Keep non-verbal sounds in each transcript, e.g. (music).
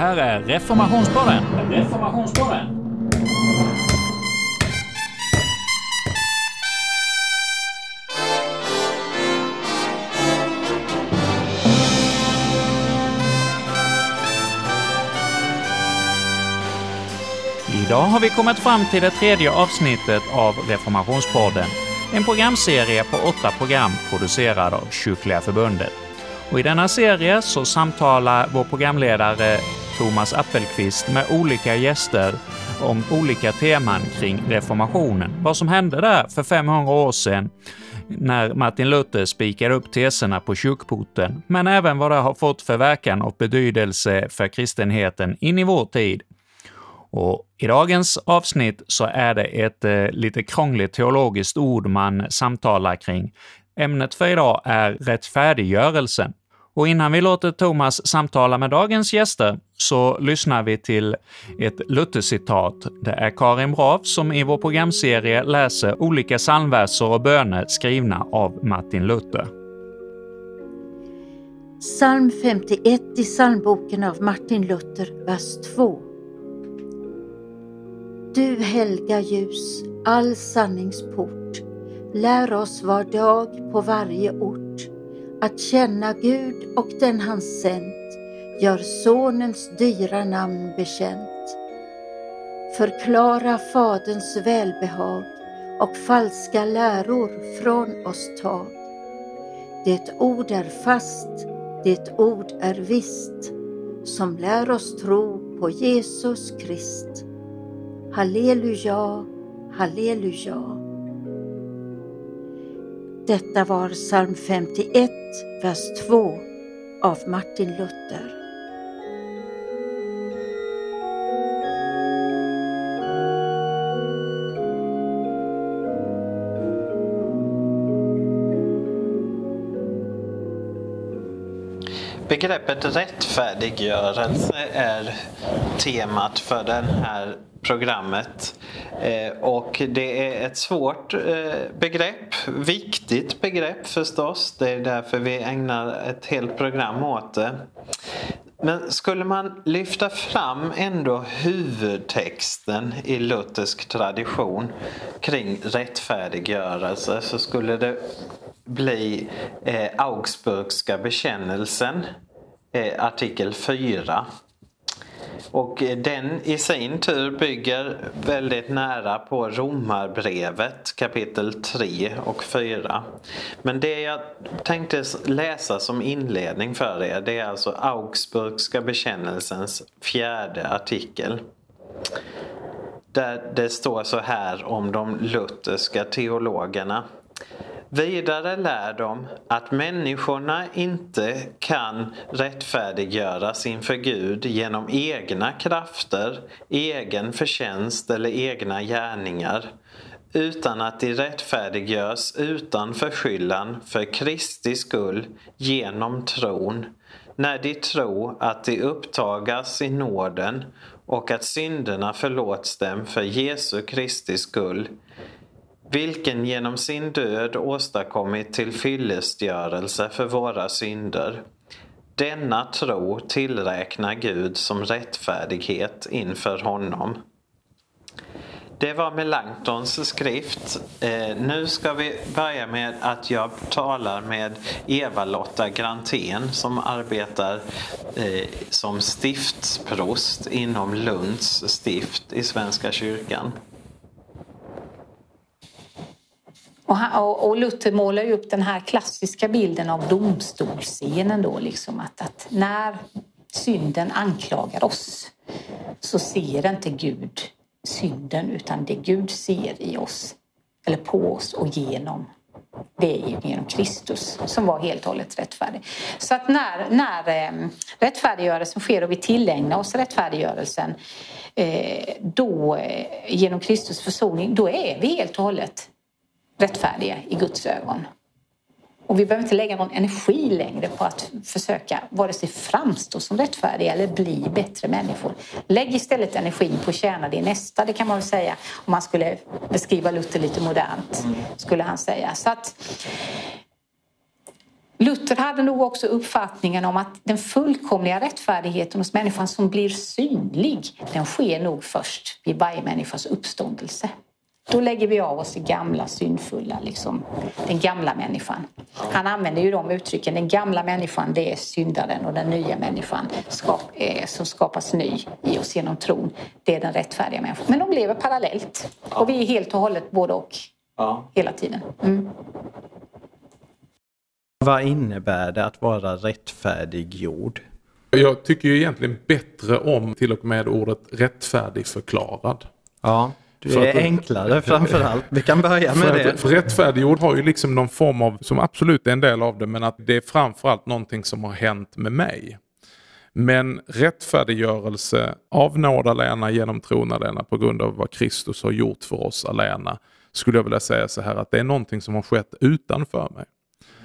Här är Reformationspodden. Reformationspodden. Idag har vi kommit fram till det tredje avsnittet av Reformationspodden, en programserie på åtta program producerad av Kyrkliga Förbundet. Och I denna serie så samtalar vår programledare Thomas Appelqvist med olika gäster om olika teman kring reformationen. Vad som hände där för 500 år sedan när Martin Luther spikade upp teserna på kyrkporten, men även vad det har fått för verkan och betydelse för kristenheten in i vår tid. Och I dagens avsnitt så är det ett eh, lite krångligt teologiskt ord man samtalar kring. Ämnet för idag är rättfärdiggörelsen. Och innan vi låter Thomas samtala med dagens gäster så lyssnar vi till ett Luther-citat. Det är Karin Brav som i vår programserie läser olika psalmverser och böner skrivna av Martin Luther. Psalm 51 i psalmboken av Martin Luther, vers 2. Du helga ljus, all sanningsport, lär oss var dag på varje ort att känna Gud och den han sänt, gör Sonens dyra namn bekänt. Förklara Faderns välbehag och falska läror från oss tag. Det ord är fast, det ord är visst, som lär oss tro på Jesus Krist. Halleluja, halleluja. Detta var psalm 51, vers 2 av Martin Luther. Begreppet rättfärdiggörelse är temat för det här programmet. Eh, och det är ett svårt eh, begrepp, viktigt begrepp förstås. Det är därför vi ägnar ett helt program åt det. Men skulle man lyfta fram ändå huvudtexten i luthersk tradition kring rättfärdiggörelse så skulle det bli eh, Augsburgska bekännelsen, eh, artikel 4. Och eh, den i sin tur bygger väldigt nära på Romarbrevet kapitel 3 och 4. Men det jag tänkte läsa som inledning för er det är alltså Augsburgska bekännelsens fjärde artikel. Där det står så här om de lutherska teologerna. Vidare lär de att människorna inte kan rättfärdiggöras inför Gud genom egna krafter, egen förtjänst eller egna gärningar utan att de rättfärdiggörs utan förskyllan för Kristi skull genom tron när de tror att de upptagas i nåden och att synderna förlåts dem för Jesu Kristi skull vilken genom sin död åstadkommit tillfyllestgörelse för våra synder. Denna tro tillräknar Gud som rättfärdighet inför honom. Det var Melanchtons skrift. Eh, nu ska vi börja med att jag talar med Eva-Lotta Grantén som arbetar eh, som stiftsprost inom Lunds stift i Svenska kyrkan. Och, han, och, Luther målar ju upp den här klassiska bilden av domstolsscenen då, liksom att, att när synden anklagar oss så ser inte Gud synden utan det Gud ser i oss, eller på oss och genom det är genom Kristus som var helt och hållet rättfärdig. Så att när, när ehm, rättfärdiggörelsen sker och vi tillägnar oss rättfärdiggörelsen eh, då, eh, genom Kristus försoning, då är vi helt och hållet rättfärdiga i Guds ögon. Och vi behöver inte lägga någon energi längre på att försöka vare sig framstå som rättfärdiga eller bli bättre människor. Lägg istället energin på att tjäna din nästa, det kan man väl säga om man skulle beskriva Luther lite modernt. skulle han säga. Så att, Luther hade nog också uppfattningen om att den fullkomliga rättfärdigheten hos människan som blir synlig, den sker nog först vid varje människas uppståndelse. Då lägger vi av oss det gamla syndfulla, liksom, den gamla människan. Han använder ju de uttrycken. Den gamla människan det är syndaren och den nya människan skap, eh, som skapas ny i oss genom tron. Det är den rättfärdiga människan. Men de lever parallellt och vi är helt och hållet både och ja. hela tiden. Mm. Vad innebär det att vara rättfärdiggjord? Jag tycker ju egentligen bättre om till och med ordet rättfärdigförklarad. Ja. Du är att, enklare framförallt. Vi kan börja med det. Att, för rättfärdiggjord har ju liksom någon form av, som absolut är en del av det, men att det är framförallt någonting som har hänt med mig. Men rättfärdiggörelse av nåd alena genom tron alena på grund av vad Kristus har gjort för oss alena skulle jag vilja säga så här att det är någonting som har skett utanför mig.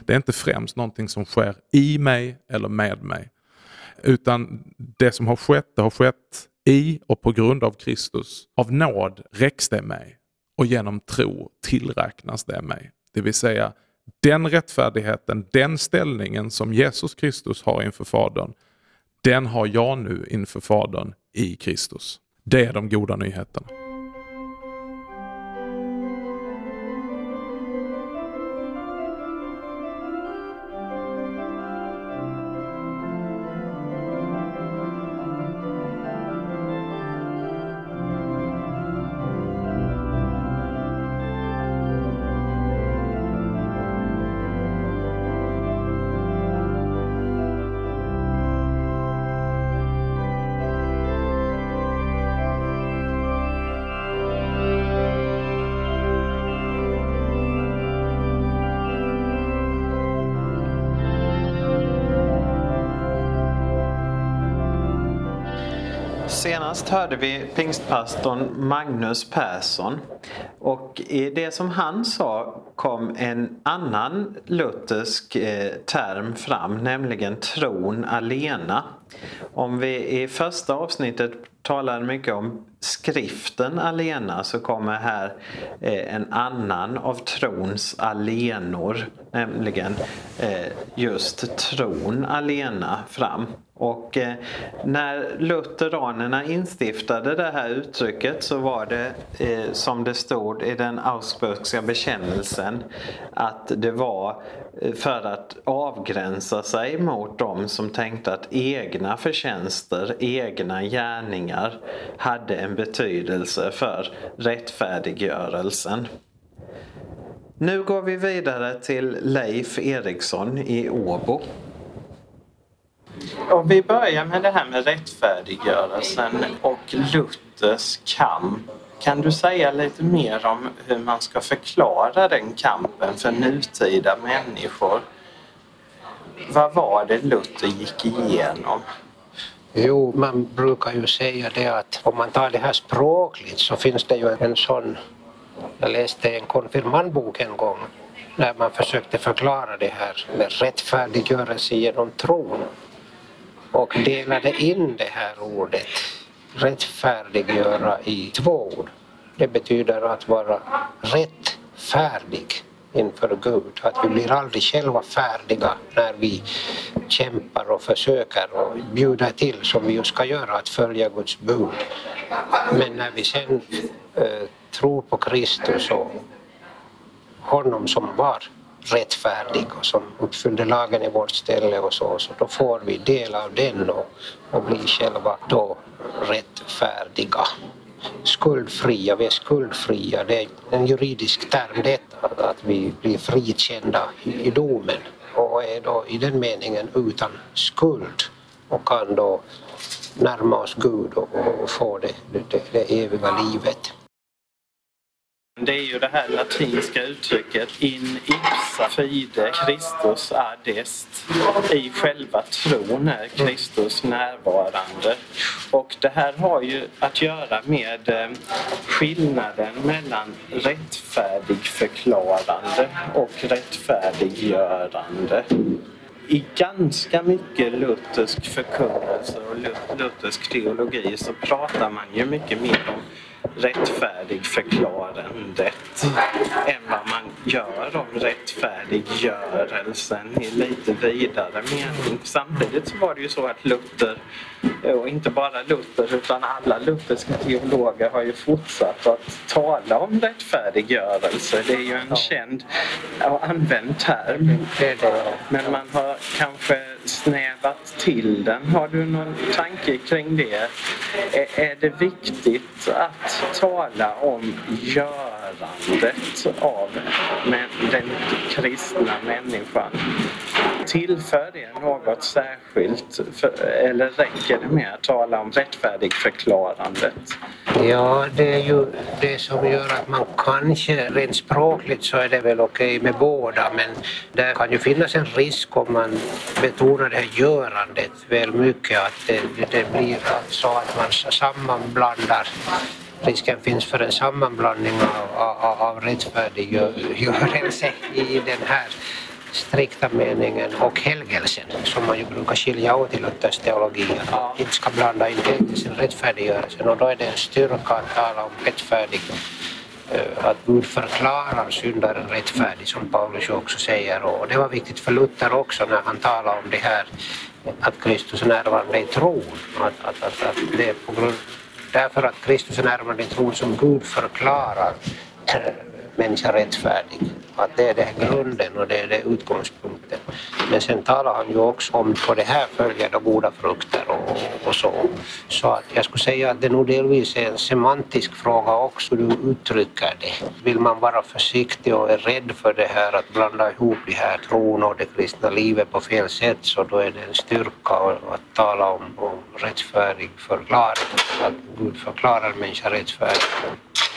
Det är inte främst någonting som sker i mig eller med mig. Utan det som har skett, det har skett i och på grund av Kristus. Av nåd räcks det mig och genom tro tillräknas det mig. Det vill säga den rättfärdigheten, den ställningen som Jesus Kristus har inför Fadern, den har jag nu inför Fadern i Kristus. Det är de goda nyheterna. Hörde vi pingstpastorn Magnus Persson och i det som han sa kom en annan luthersk eh, term fram, nämligen tron alena. Om vi i första avsnittet talade mycket om skriften alena så kommer här eh, en annan av trons alenor, nämligen eh, just tron alena fram. Och eh, när lutheranerna instiftade det här uttrycket så var det eh, som det stod i den Augsburgska bekännelsen att det var eh, för att avgränsa sig mot de som tänkte att egna förtjänster, egna gärningar hade en betydelse för rättfärdiggörelsen. Nu går vi vidare till Leif Eriksson i Åbo. Om vi börjar med det här med rättfärdiggörelsen och Luthers kamp. Kan du säga lite mer om hur man ska förklara den kampen för nutida människor? Vad var det Luther gick igenom? Jo, man brukar ju säga det att om man tar det här språkligt så finns det ju en sån... Jag läste en konfirmandbok en gång när man försökte förklara det här med rättfärdiggörelse genom tron och delade in det här ordet rättfärdiggöra i två ord. Det betyder att vara rättfärdig inför Gud. Att vi blir aldrig själva färdiga när vi kämpar och försöker och bjuder till som vi ju ska göra, att följa Guds bud. Men när vi sen eh, tror på Kristus och honom som var rättfärdig och som uppfyllde lagen i vårt ställe och så, så då får vi del av den och, och blir själva då rättfärdiga. Skuldfria, vi är skuldfria, det är en juridisk term detta, att vi blir frikända i, i domen och är då i den meningen utan skuld och kan då närma oss Gud och, och få det, det, det eviga livet. Det är ju det här latinska uttrycket in ipsa fide Christus adest. I själva tron är Kristus närvarande. Och det här har ju att göra med eh, skillnaden mellan rättfärdigförklarande och rättfärdiggörande i ganska mycket luthersk förkunnelse och luthersk teologi så pratar man ju mycket mer om rättfärdigförklarandet än vad man gör om rättfärdig rättfärdiggörelsen i lite vidare mening. Samtidigt så var det ju så att Luther, och inte bara Luther utan alla lutherska teologer har ju fortsatt att tala om rättfärdiggörelse. Det är ju en känd och använd term. Men man har kanske snävat till den. Har du någon tanke kring det? Är det viktigt att tala om görandet av den kristna människan? Tillför det något särskilt för, eller räcker det med att tala om rättfärdigförklarandet? Ja, det är ju det som gör att man kanske rent språkligt så är det väl okej med båda men det kan ju finnas en risk om man betonar det här görandet väl mycket att det, det blir så att man sammanblandar risken finns för en sammanblandning av, av, av rättfärdiggörelse i den här strikta meningen och helgelsen som man ju brukar skilja åt i Luthers teologi. Att man inte ska blanda in helgelsen och rättfärdiggörelsen och då är det en styrka att tala om rättfärdig Eh, att Gud förklarar syndaren rättfärdig som Paulus också säger och det var viktigt för Luther också när han talade om det här att Kristus är närvarande i tron. Att, att, att, att det är på grund, därför att Kristus är närvarande i tron som Gud förklarar eh, människa rättfärdig. Att det är det grunden och det är det utgångspunkten. Men sen talar han ju också om på det här följer då goda frukter och, och, så. Så att jag skulle säga att det nog delvis är en semantisk fråga också hur du uttrycker det. Vill man vara försiktig och är rädd för det här att blanda ihop det här tron och det kristna livet på fel sätt så då är det en styrka att tala om, om rättfärdig förklaring. Att Gud förklarar människan rättfärdig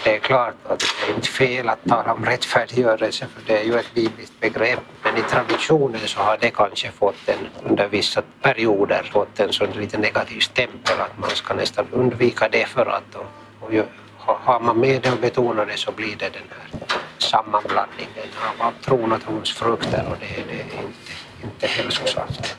det är klart att det är inte fel att tala om rättfärdiggörelse för det är ju ett bibliskt begrepp. Men i traditionen så har det kanske fått en, under vissa perioder fått en sån lite negativ stämpel att man ska nästan undvika det för att och, och har man med det och betonar det så blir det den här sammanblandningen av tron och trons frukter och det, det är inte, inte hälsosamt.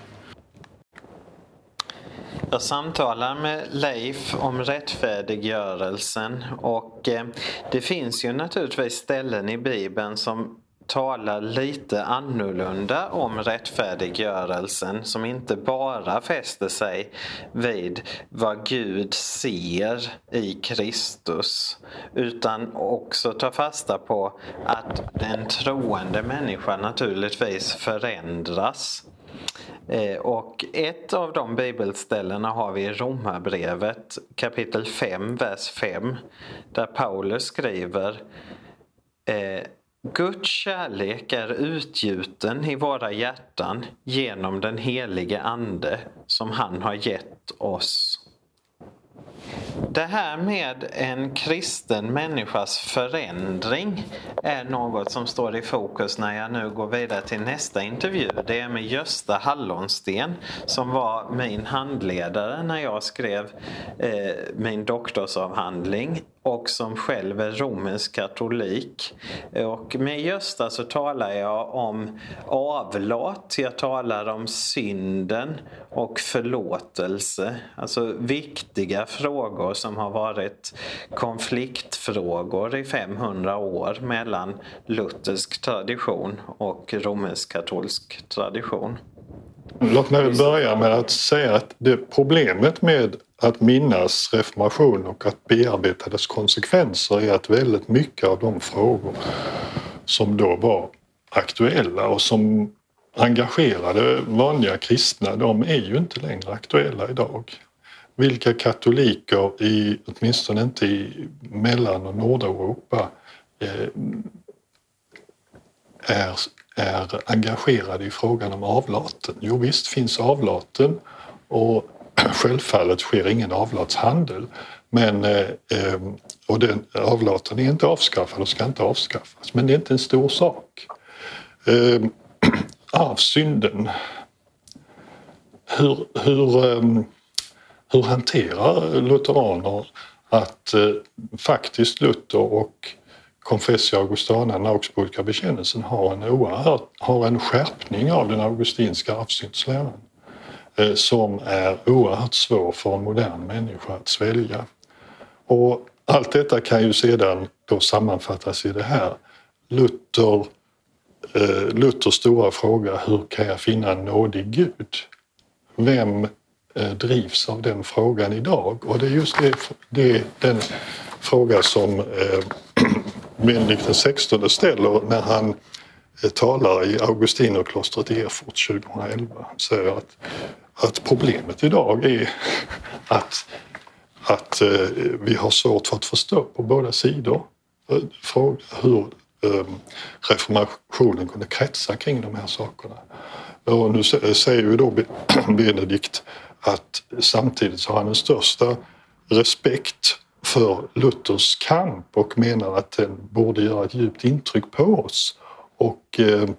Jag samtalar med Leif om rättfärdiggörelsen och eh, det finns ju naturligtvis ställen i Bibeln som talar lite annorlunda om rättfärdiggörelsen som inte bara fäster sig vid vad Gud ser i Kristus utan också tar fasta på att en troende människa naturligtvis förändras. Eh, och ett av de bibelställena har vi i Romarbrevet kapitel 5, vers 5. Där Paulus skriver eh, Guds kärlek är utgjuten i våra hjärtan genom den helige Ande som han har gett oss. Det här med en kristen människas förändring är något som står i fokus när jag nu går vidare till nästa intervju. Det är med Gösta Hallonsten som var min handledare när jag skrev eh, min doktorsavhandling och som själv är romersk katolik. Och med Gösta så talar jag om avlat, jag talar om synden och förlåtelse. Alltså viktiga frågor som har varit konfliktfrågor i 500 år mellan luthersk tradition och romersk-katolsk tradition. Låt mig börja med att säga att det problemet med att minnas reformation och att bearbeta dess konsekvenser är att väldigt mycket av de frågor som då var aktuella och som engagerade vanliga kristna, de är ju inte längre aktuella idag. Vilka katoliker, i, åtminstone inte i Mellan och Nordeuropa, eh, är, är engagerade i frågan om avlaten? Jo visst finns avlaten och (clears throat) självfallet sker ingen avlatshandel. Men, eh, ehm, och den, avlaten är inte avskaffad och ska inte avskaffas. Men det är inte en stor sak. (clears throat) Eh, arvsynden. Hur, hur, ehm, hur hanterar lutheraner att eh, faktiskt Luther och Confessio Augustana, den augsburgska bekännelsen, har en, oerhört, har en skärpning av den augustinska arvsyndsläran? Eh, som är oerhört svår för en modern människa att svälja. Och allt detta kan ju sedan då sammanfattas i det här. Luther eh, Luthers stora fråga, hur kan jag finna en nådig Gud? Vem Eh, drivs av den frågan idag? Och det är just det, det den fråga som eh, (clears throat) Benedikt XVI ställer när han eh, talar i Augustinerklostret i Erfurt 2011. Han säger att, att problemet idag är (laughs) att, att eh, vi har svårt för att förstå på båda sidor eh, hur ehm, reformationen kunde kretsa kring de här sakerna. Och nu säger ju då (clears throat) Benedikt att samtidigt så har han den största respekt för Luthers kamp och menar att den borde göra ett djupt intryck på oss och eh,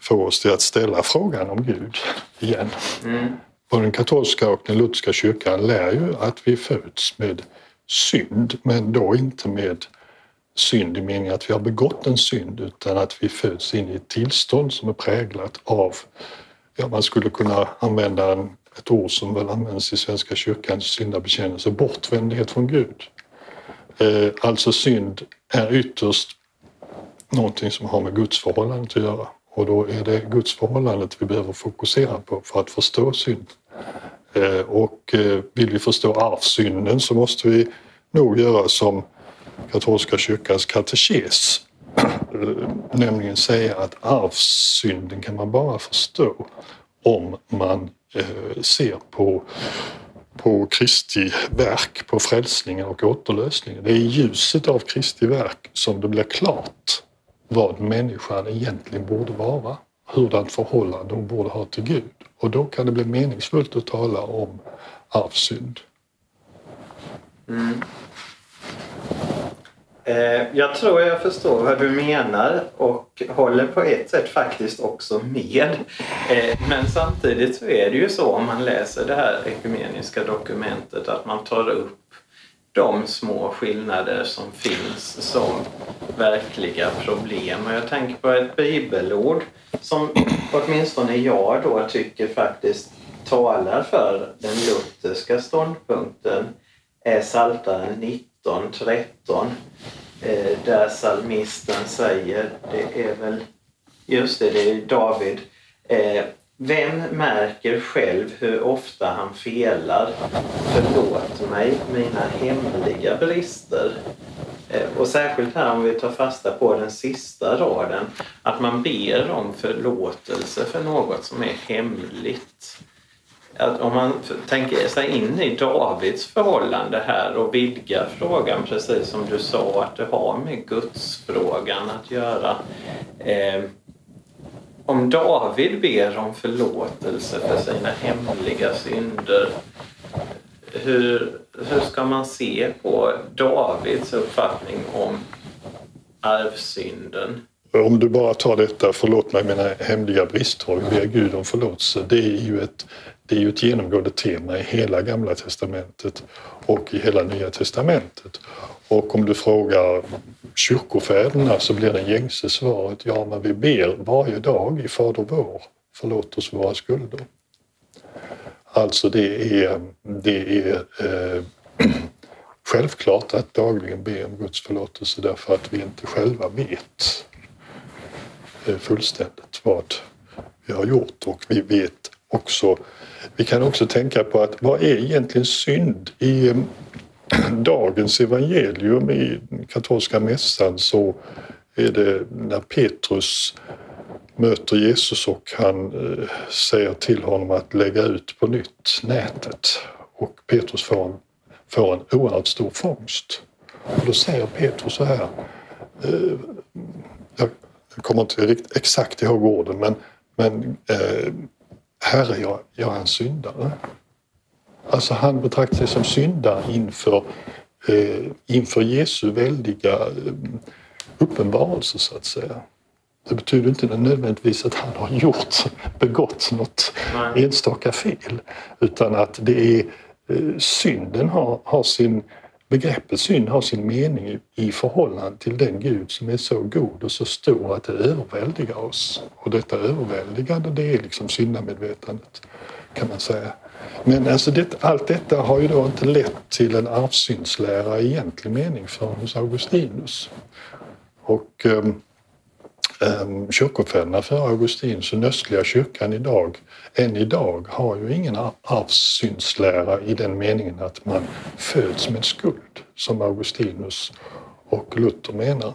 få oss till att ställa frågan om Gud igen. Mm. Och den katolska och den lutherska kyrkan lär ju att vi föds med synd, men då inte med synd i meningen att vi har begått en synd utan att vi föds in i ett tillstånd som är präglat av, ja man skulle kunna använda en, ett ord som väl används i Svenska kyrkans syndabekännelse, bortvändhet från Gud. Eh, alltså synd är ytterst någonting som har med gudsförhållandet att göra och då är det gudsförhållandet vi behöver fokusera på för att förstå synd. Eh, och eh, vill vi förstå arvsynden så måste vi nog göra som katolska kyrkans katekes. (clears throat) Nämligen säga att arvsynden kan man bara förstå om man Eh, ser på på Kristi verk, på frälsningen och återlösningen. Det är i ljuset av Kristi verk som det blir klart vad människan egentligen borde vara, hurdant förhållande hon borde ha till Gud. Och då kan det bli meningsfullt att tala om arvsynd. Mm. Eh, jag tror jag förstår vad du menar och håller på ett sätt faktiskt också med. Eh, men samtidigt så är det ju så om man läser det här ekumeniska dokumentet att man tar upp de små skillnader som finns som verkliga problem. Och jag tänker på ett bibelord som åtminstone jag då tycker faktiskt talar för den lutherska ståndpunkten är Psaltaren 19, 13 eh, där salmisten säger, det är väl, just det, det är David. Eh, vem märker själv hur ofta han felar? Förlåt mig mina hemliga brister. Eh, och särskilt här om vi tar fasta på den sista raden, att man ber om förlåtelse för något som är hemligt att om man tänker sig in i Davids förhållande här och vidgar frågan precis som du sa att det har med gudsfrågan att göra. Eh, om David ber om förlåtelse för sina hemliga synder hur, hur ska man se på Davids uppfattning om arvsynden? Om du bara tar detta, förlåt mig mina hemliga brister och ber Gud om förlåtelse. Det är ju ett det är ju ett genomgående tema i hela Gamla Testamentet och i hela Nya Testamentet. Och om du frågar kyrkofäderna så blir det gängse svaret ja, men vi ber varje dag i Fader vår, förlåt oss våra skulder. Alltså det är, det är eh, (clears throat) självklart att dagligen be om Guds förlåtelse därför att vi inte själva vet eh, fullständigt vad vi har gjort och vi vet också vi kan också tänka på att vad är egentligen synd? I eh, dagens evangelium i katolska mässan så är det när Petrus möter Jesus och han eh, säger till honom att lägga ut på nytt nätet och Petrus får en, får en oerhört stor fångst. Och då säger Petrus så här, eh, jag kommer inte riktigt exakt ihåg orden men, men Herre, jag, jag är en syndare. Alltså han betraktar sig som syndare inför, eh, inför Jesu väldiga eh, uppenbarelse så att säga. Det betyder inte nödvändigtvis att han har gjort, (laughs) begått något Nej. enstaka fel utan att det är eh, synden har, har sin Begreppet synd har sin mening i förhållande till den Gud som är så god och så stor att det överväldigar oss. Och detta överväldigande det är liksom syndamedvetandet kan man säga. Men alltså det, allt detta har ju då inte lett till en arvsyndslära i egentlig mening för hos Augustinus. Och um, Ehm, um, kyrkofäderna för Augustinus och den östliga kyrkan idag, än idag, har ju ingen arvssynslära i den meningen att man föds med skuld, som Augustinus och Luther menar.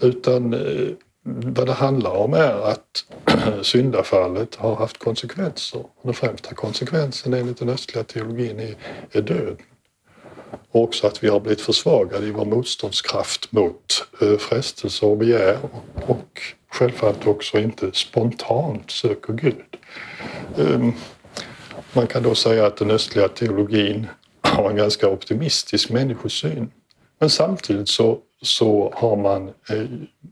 Utan eh, vad det handlar om är att (clears throat) syndafallet har haft konsekvenser. Den främsta konsekvensen enligt den östliga teologin är, är döden. Och också att vi har blivit försvagade i vår motståndskraft mot eh, frestelser frestelse och begär och, och självfallet också inte spontant söker Gud. Ehm, man kan då säga att den östliga teologin (clears throat) har en ganska optimistisk människosyn. Men samtidigt så så har man, eh,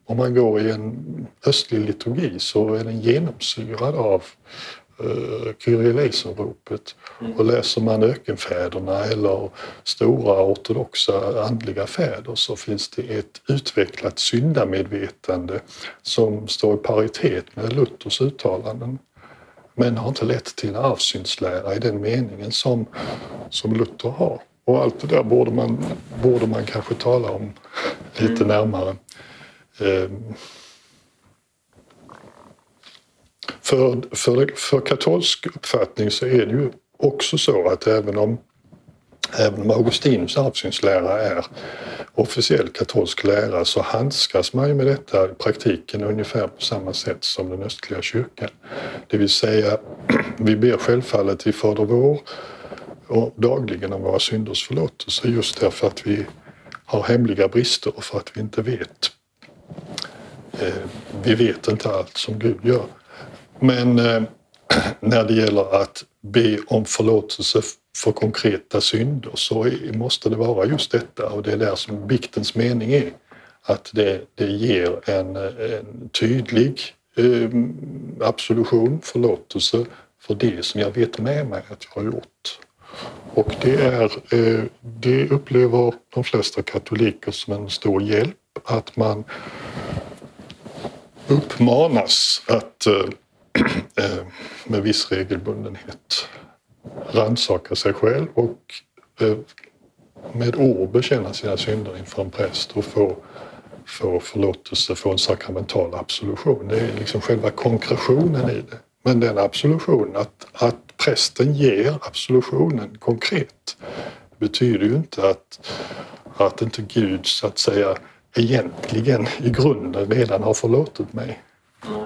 om man går i en östlig liturgi så är den genomsyrad av uh, Kyrie eleison-ropet. Mm. Och läser man ökenfäderna eller stora ortodoxa andliga fäder så finns det ett utvecklat syndamedvetande som står i paritet med Luthers uttalanden men har inte lett till en arvsyndslära i den meningen som, som Luther har. Och allt det där borde man, borde man kanske tala om lite mm. närmare. Ehm, för, för, för katolsk uppfattning så är det ju också så att även om, även om Augustinus arvsynslära är officiell katolsk lära så handskas man ju med detta i praktiken ungefär på samma sätt som den östliga kyrkan. Det vill säga, (clears throat) vi ber självfallet i Fader vår och dagligen om våra synders förlåtelse just därför att vi har hemliga brister och för att vi inte vet. Eh, vi vet inte allt som Gud gör. Men eh, (clears throat) när det gäller att be om förlåtelse för konkreta synder så måste det vara just detta och det är där som biktens mening är. Att det, det ger en, en tydlig eh, absolution, förlåtelse för det som jag vet med mig att jag har gjort. Och det, är, eh, det upplever de flesta katoliker som en stor hjälp att man uppmanas att eh, eh, Eh, med viss regelbundenhet rannsaka sig själv och eh, med ord bekänna sina synder inför en präst och få, få förlåtelse, få en sakramental absolution. Det är liksom själva konkretionen i det. Men den absolutionen, att, att prästen ger absolutionen konkret betyder ju inte att, att inte Gud så att säga egentligen i grunden redan har förlåtit mig.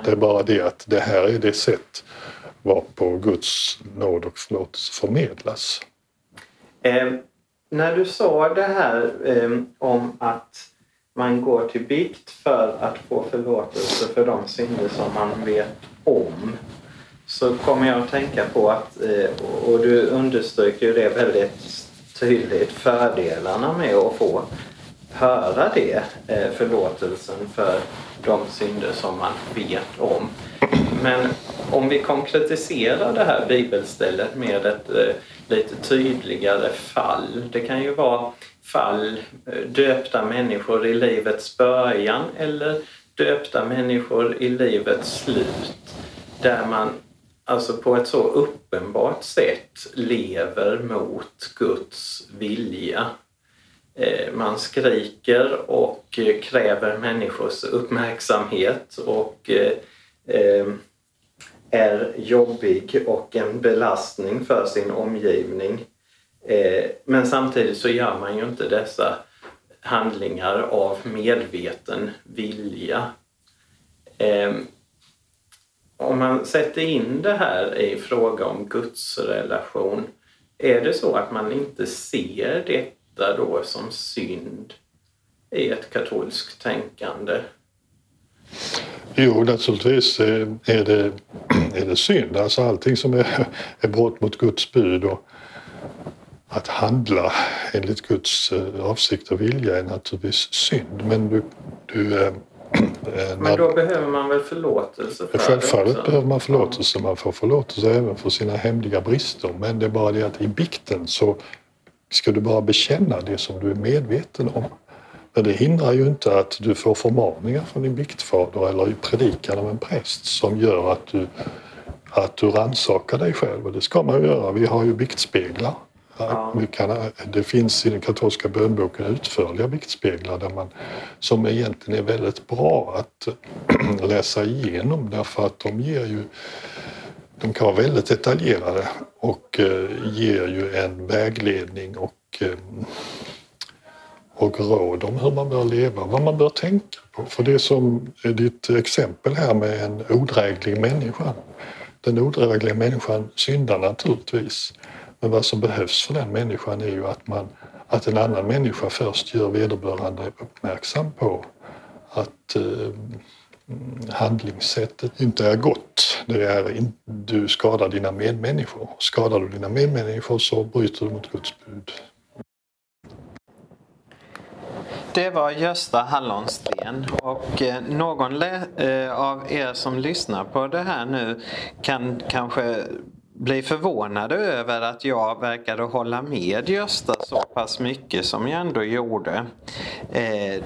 Det är bara det att det här är det sätt varpå Guds nåd och förlåtelse förmedlas. Eh, när du sa det här eh, om att man går till bikt för att få förlåtelse för de synder som man vet om så kommer jag att tänka på att, eh, och du understryker ju det väldigt tydligt, fördelarna med att få höra det, eh, förlåtelsen för de synder som man vet om. Men om vi konkretiserar det här bibelstället med ett eh, lite tydligare fall. Det kan ju vara fall eh, döpta människor i livets början eller döpta människor i livets slut där man alltså på ett så uppenbart sätt lever mot Guds vilja. Man skriker och eh, kräver människors uppmärksamhet och eh, eh, är jobbig och en belastning för sin omgivning. Men samtidigt så gör man ju inte dessa handlingar av medveten vilja ehm, om man sätter in det här i fråga om Guds relation, är det så att man inte ser det detta då som synd i ett katolskt tänkande? Jo, naturligtvis är det, (clears throat) är det synd. Alltså allting som är, (laughs) är brott mot Guds bud och att handla enligt Guds eh, avsikt och vilja är naturligtvis synd. Men du, du eh, (clears throat) Eh, Men då behöver man väl förlåtelse för Självfallet det behöver man förlåtelse. Man får förlåtelse även för sina hemliga brister. Men det är bara det att i bikten så ska du bara bekänna det som du är medveten om. Men det hindrar ju inte att du får förmaningar från din biktfader eller predikan av en präst som gör att du, att du rannsakar dig själv. Och det ska man ju göra. Vi har ju biktspeglar. Ja. Kan, det finns i den katolska bönboken utförliga viktspeglar där man, som egentligen är väldigt bra att (clears throat) läsa igenom därför att de ger ju de kan vara väldigt detaljerade och eh, ger ju en vägledning och, eh, och råd om hur man bör leva, vad man bör tänka på. För det som är ditt exempel här med en odräglig människa. Den odrägliga människan syndar naturligtvis. Men vad som behövs för den människan är ju att, man, att en annan människa först gör vederbörande uppmärksam på att eh, handlingssättet inte är gott. Det är in, du skadar dina medmänniskor. Skadar du dina medmänniskor så bryter du mot Guds bud. Det var Gösta Hallonsten och eh, någon eh, av er som lyssnar på det här nu kan kanske bli förvånade över att jag verkade hålla med Gösta så pass mycket som jag ändå gjorde. Eh,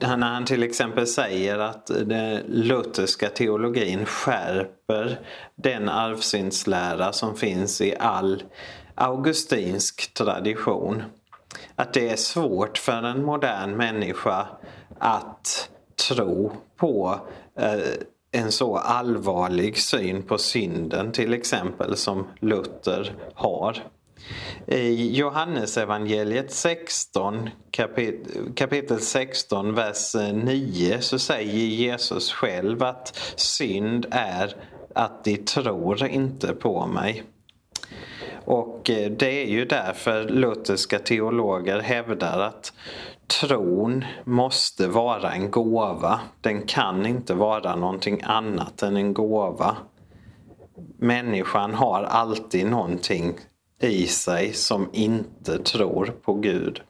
när han till exempel säger att den lutherska teologin skärper den arvsyndslära som finns i all augustinsk tradition. Att det är svårt för en modern människa att tro på eh, en så allvarlig syn på synden till exempel som Luther har. I Johannesevangeliet 16, kapit kapitel 16, vers 9 så säger Jesus själv att synd är att de tror inte på mig. Och eh, det är ju därför lutherska teologer hävdar att tron måste vara en gåva. Den kan inte vara någonting annat än en gåva. Människan har alltid någonting i sig som inte tror på Gud.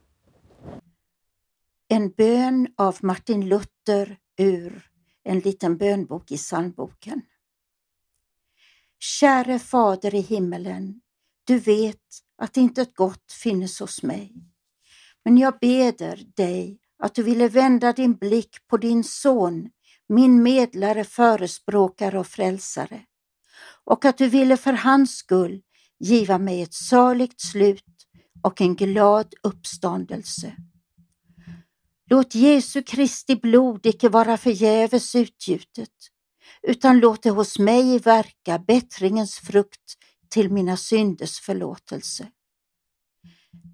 En bön av Martin Luther ur en liten bönbok i psalmboken. Käre Fader i himmelen, du vet att inte ett gott finnes hos mig. Men jag beder dig att du ville vända din blick på din son, min medlare, förespråkare och frälsare, och att du ville för hans skull giva mig ett saligt slut och en glad uppståndelse. Låt Jesu Kristi blod icke vara förgäves utgjutet, utan låt det hos mig verka bättringens frukt till mina synders förlåtelse.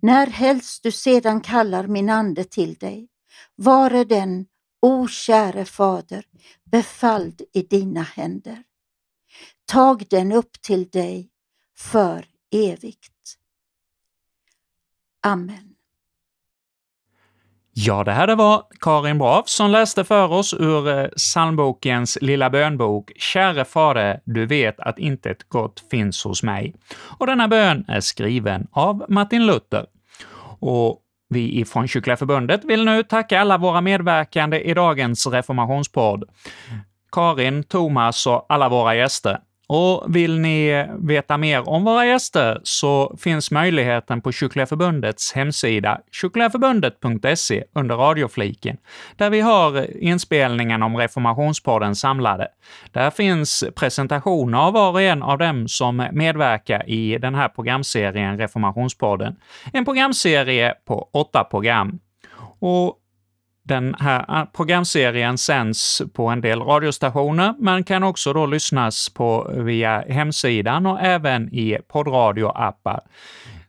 När helst du sedan kallar min ande till dig, vare den, o käre Fader, befalld i dina händer. Tag den upp till dig för evigt. Amen. Ja, det här det var Karin Brav som läste för oss ur eh, psalmbokens lilla bönbok ”Käre Fader, du vet att inte ett gott finns hos mig”. Och denna bön är skriven av Martin Luther. Och vi ifrån Kyrkliga Förbundet vill nu tacka alla våra medverkande i dagens reformationspodd. Karin, Thomas och alla våra gäster. Och vill ni veta mer om våra gäster så finns möjligheten på Kyrkliga Förbundets hemsida, kyrkligaförbundet.se, under radiofliken, där vi har inspelningen om Reformationspodden samlade. Där finns presentationer av var och en av dem som medverkar i den här programserien Reformationspodden. En programserie på åtta program. Och den här ah, programserien sänds på en del radiostationer, men kan också då lyssnas på via hemsidan och även i poddradioappar.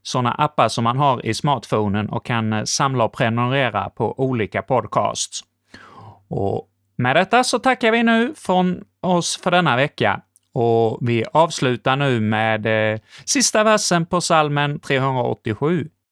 Sådana appar som man har i smartphonen och kan eh, samla och prenumerera på olika podcasts. Och med detta så tackar vi nu från oss för denna vecka och vi avslutar nu med eh, sista versen på salmen 387.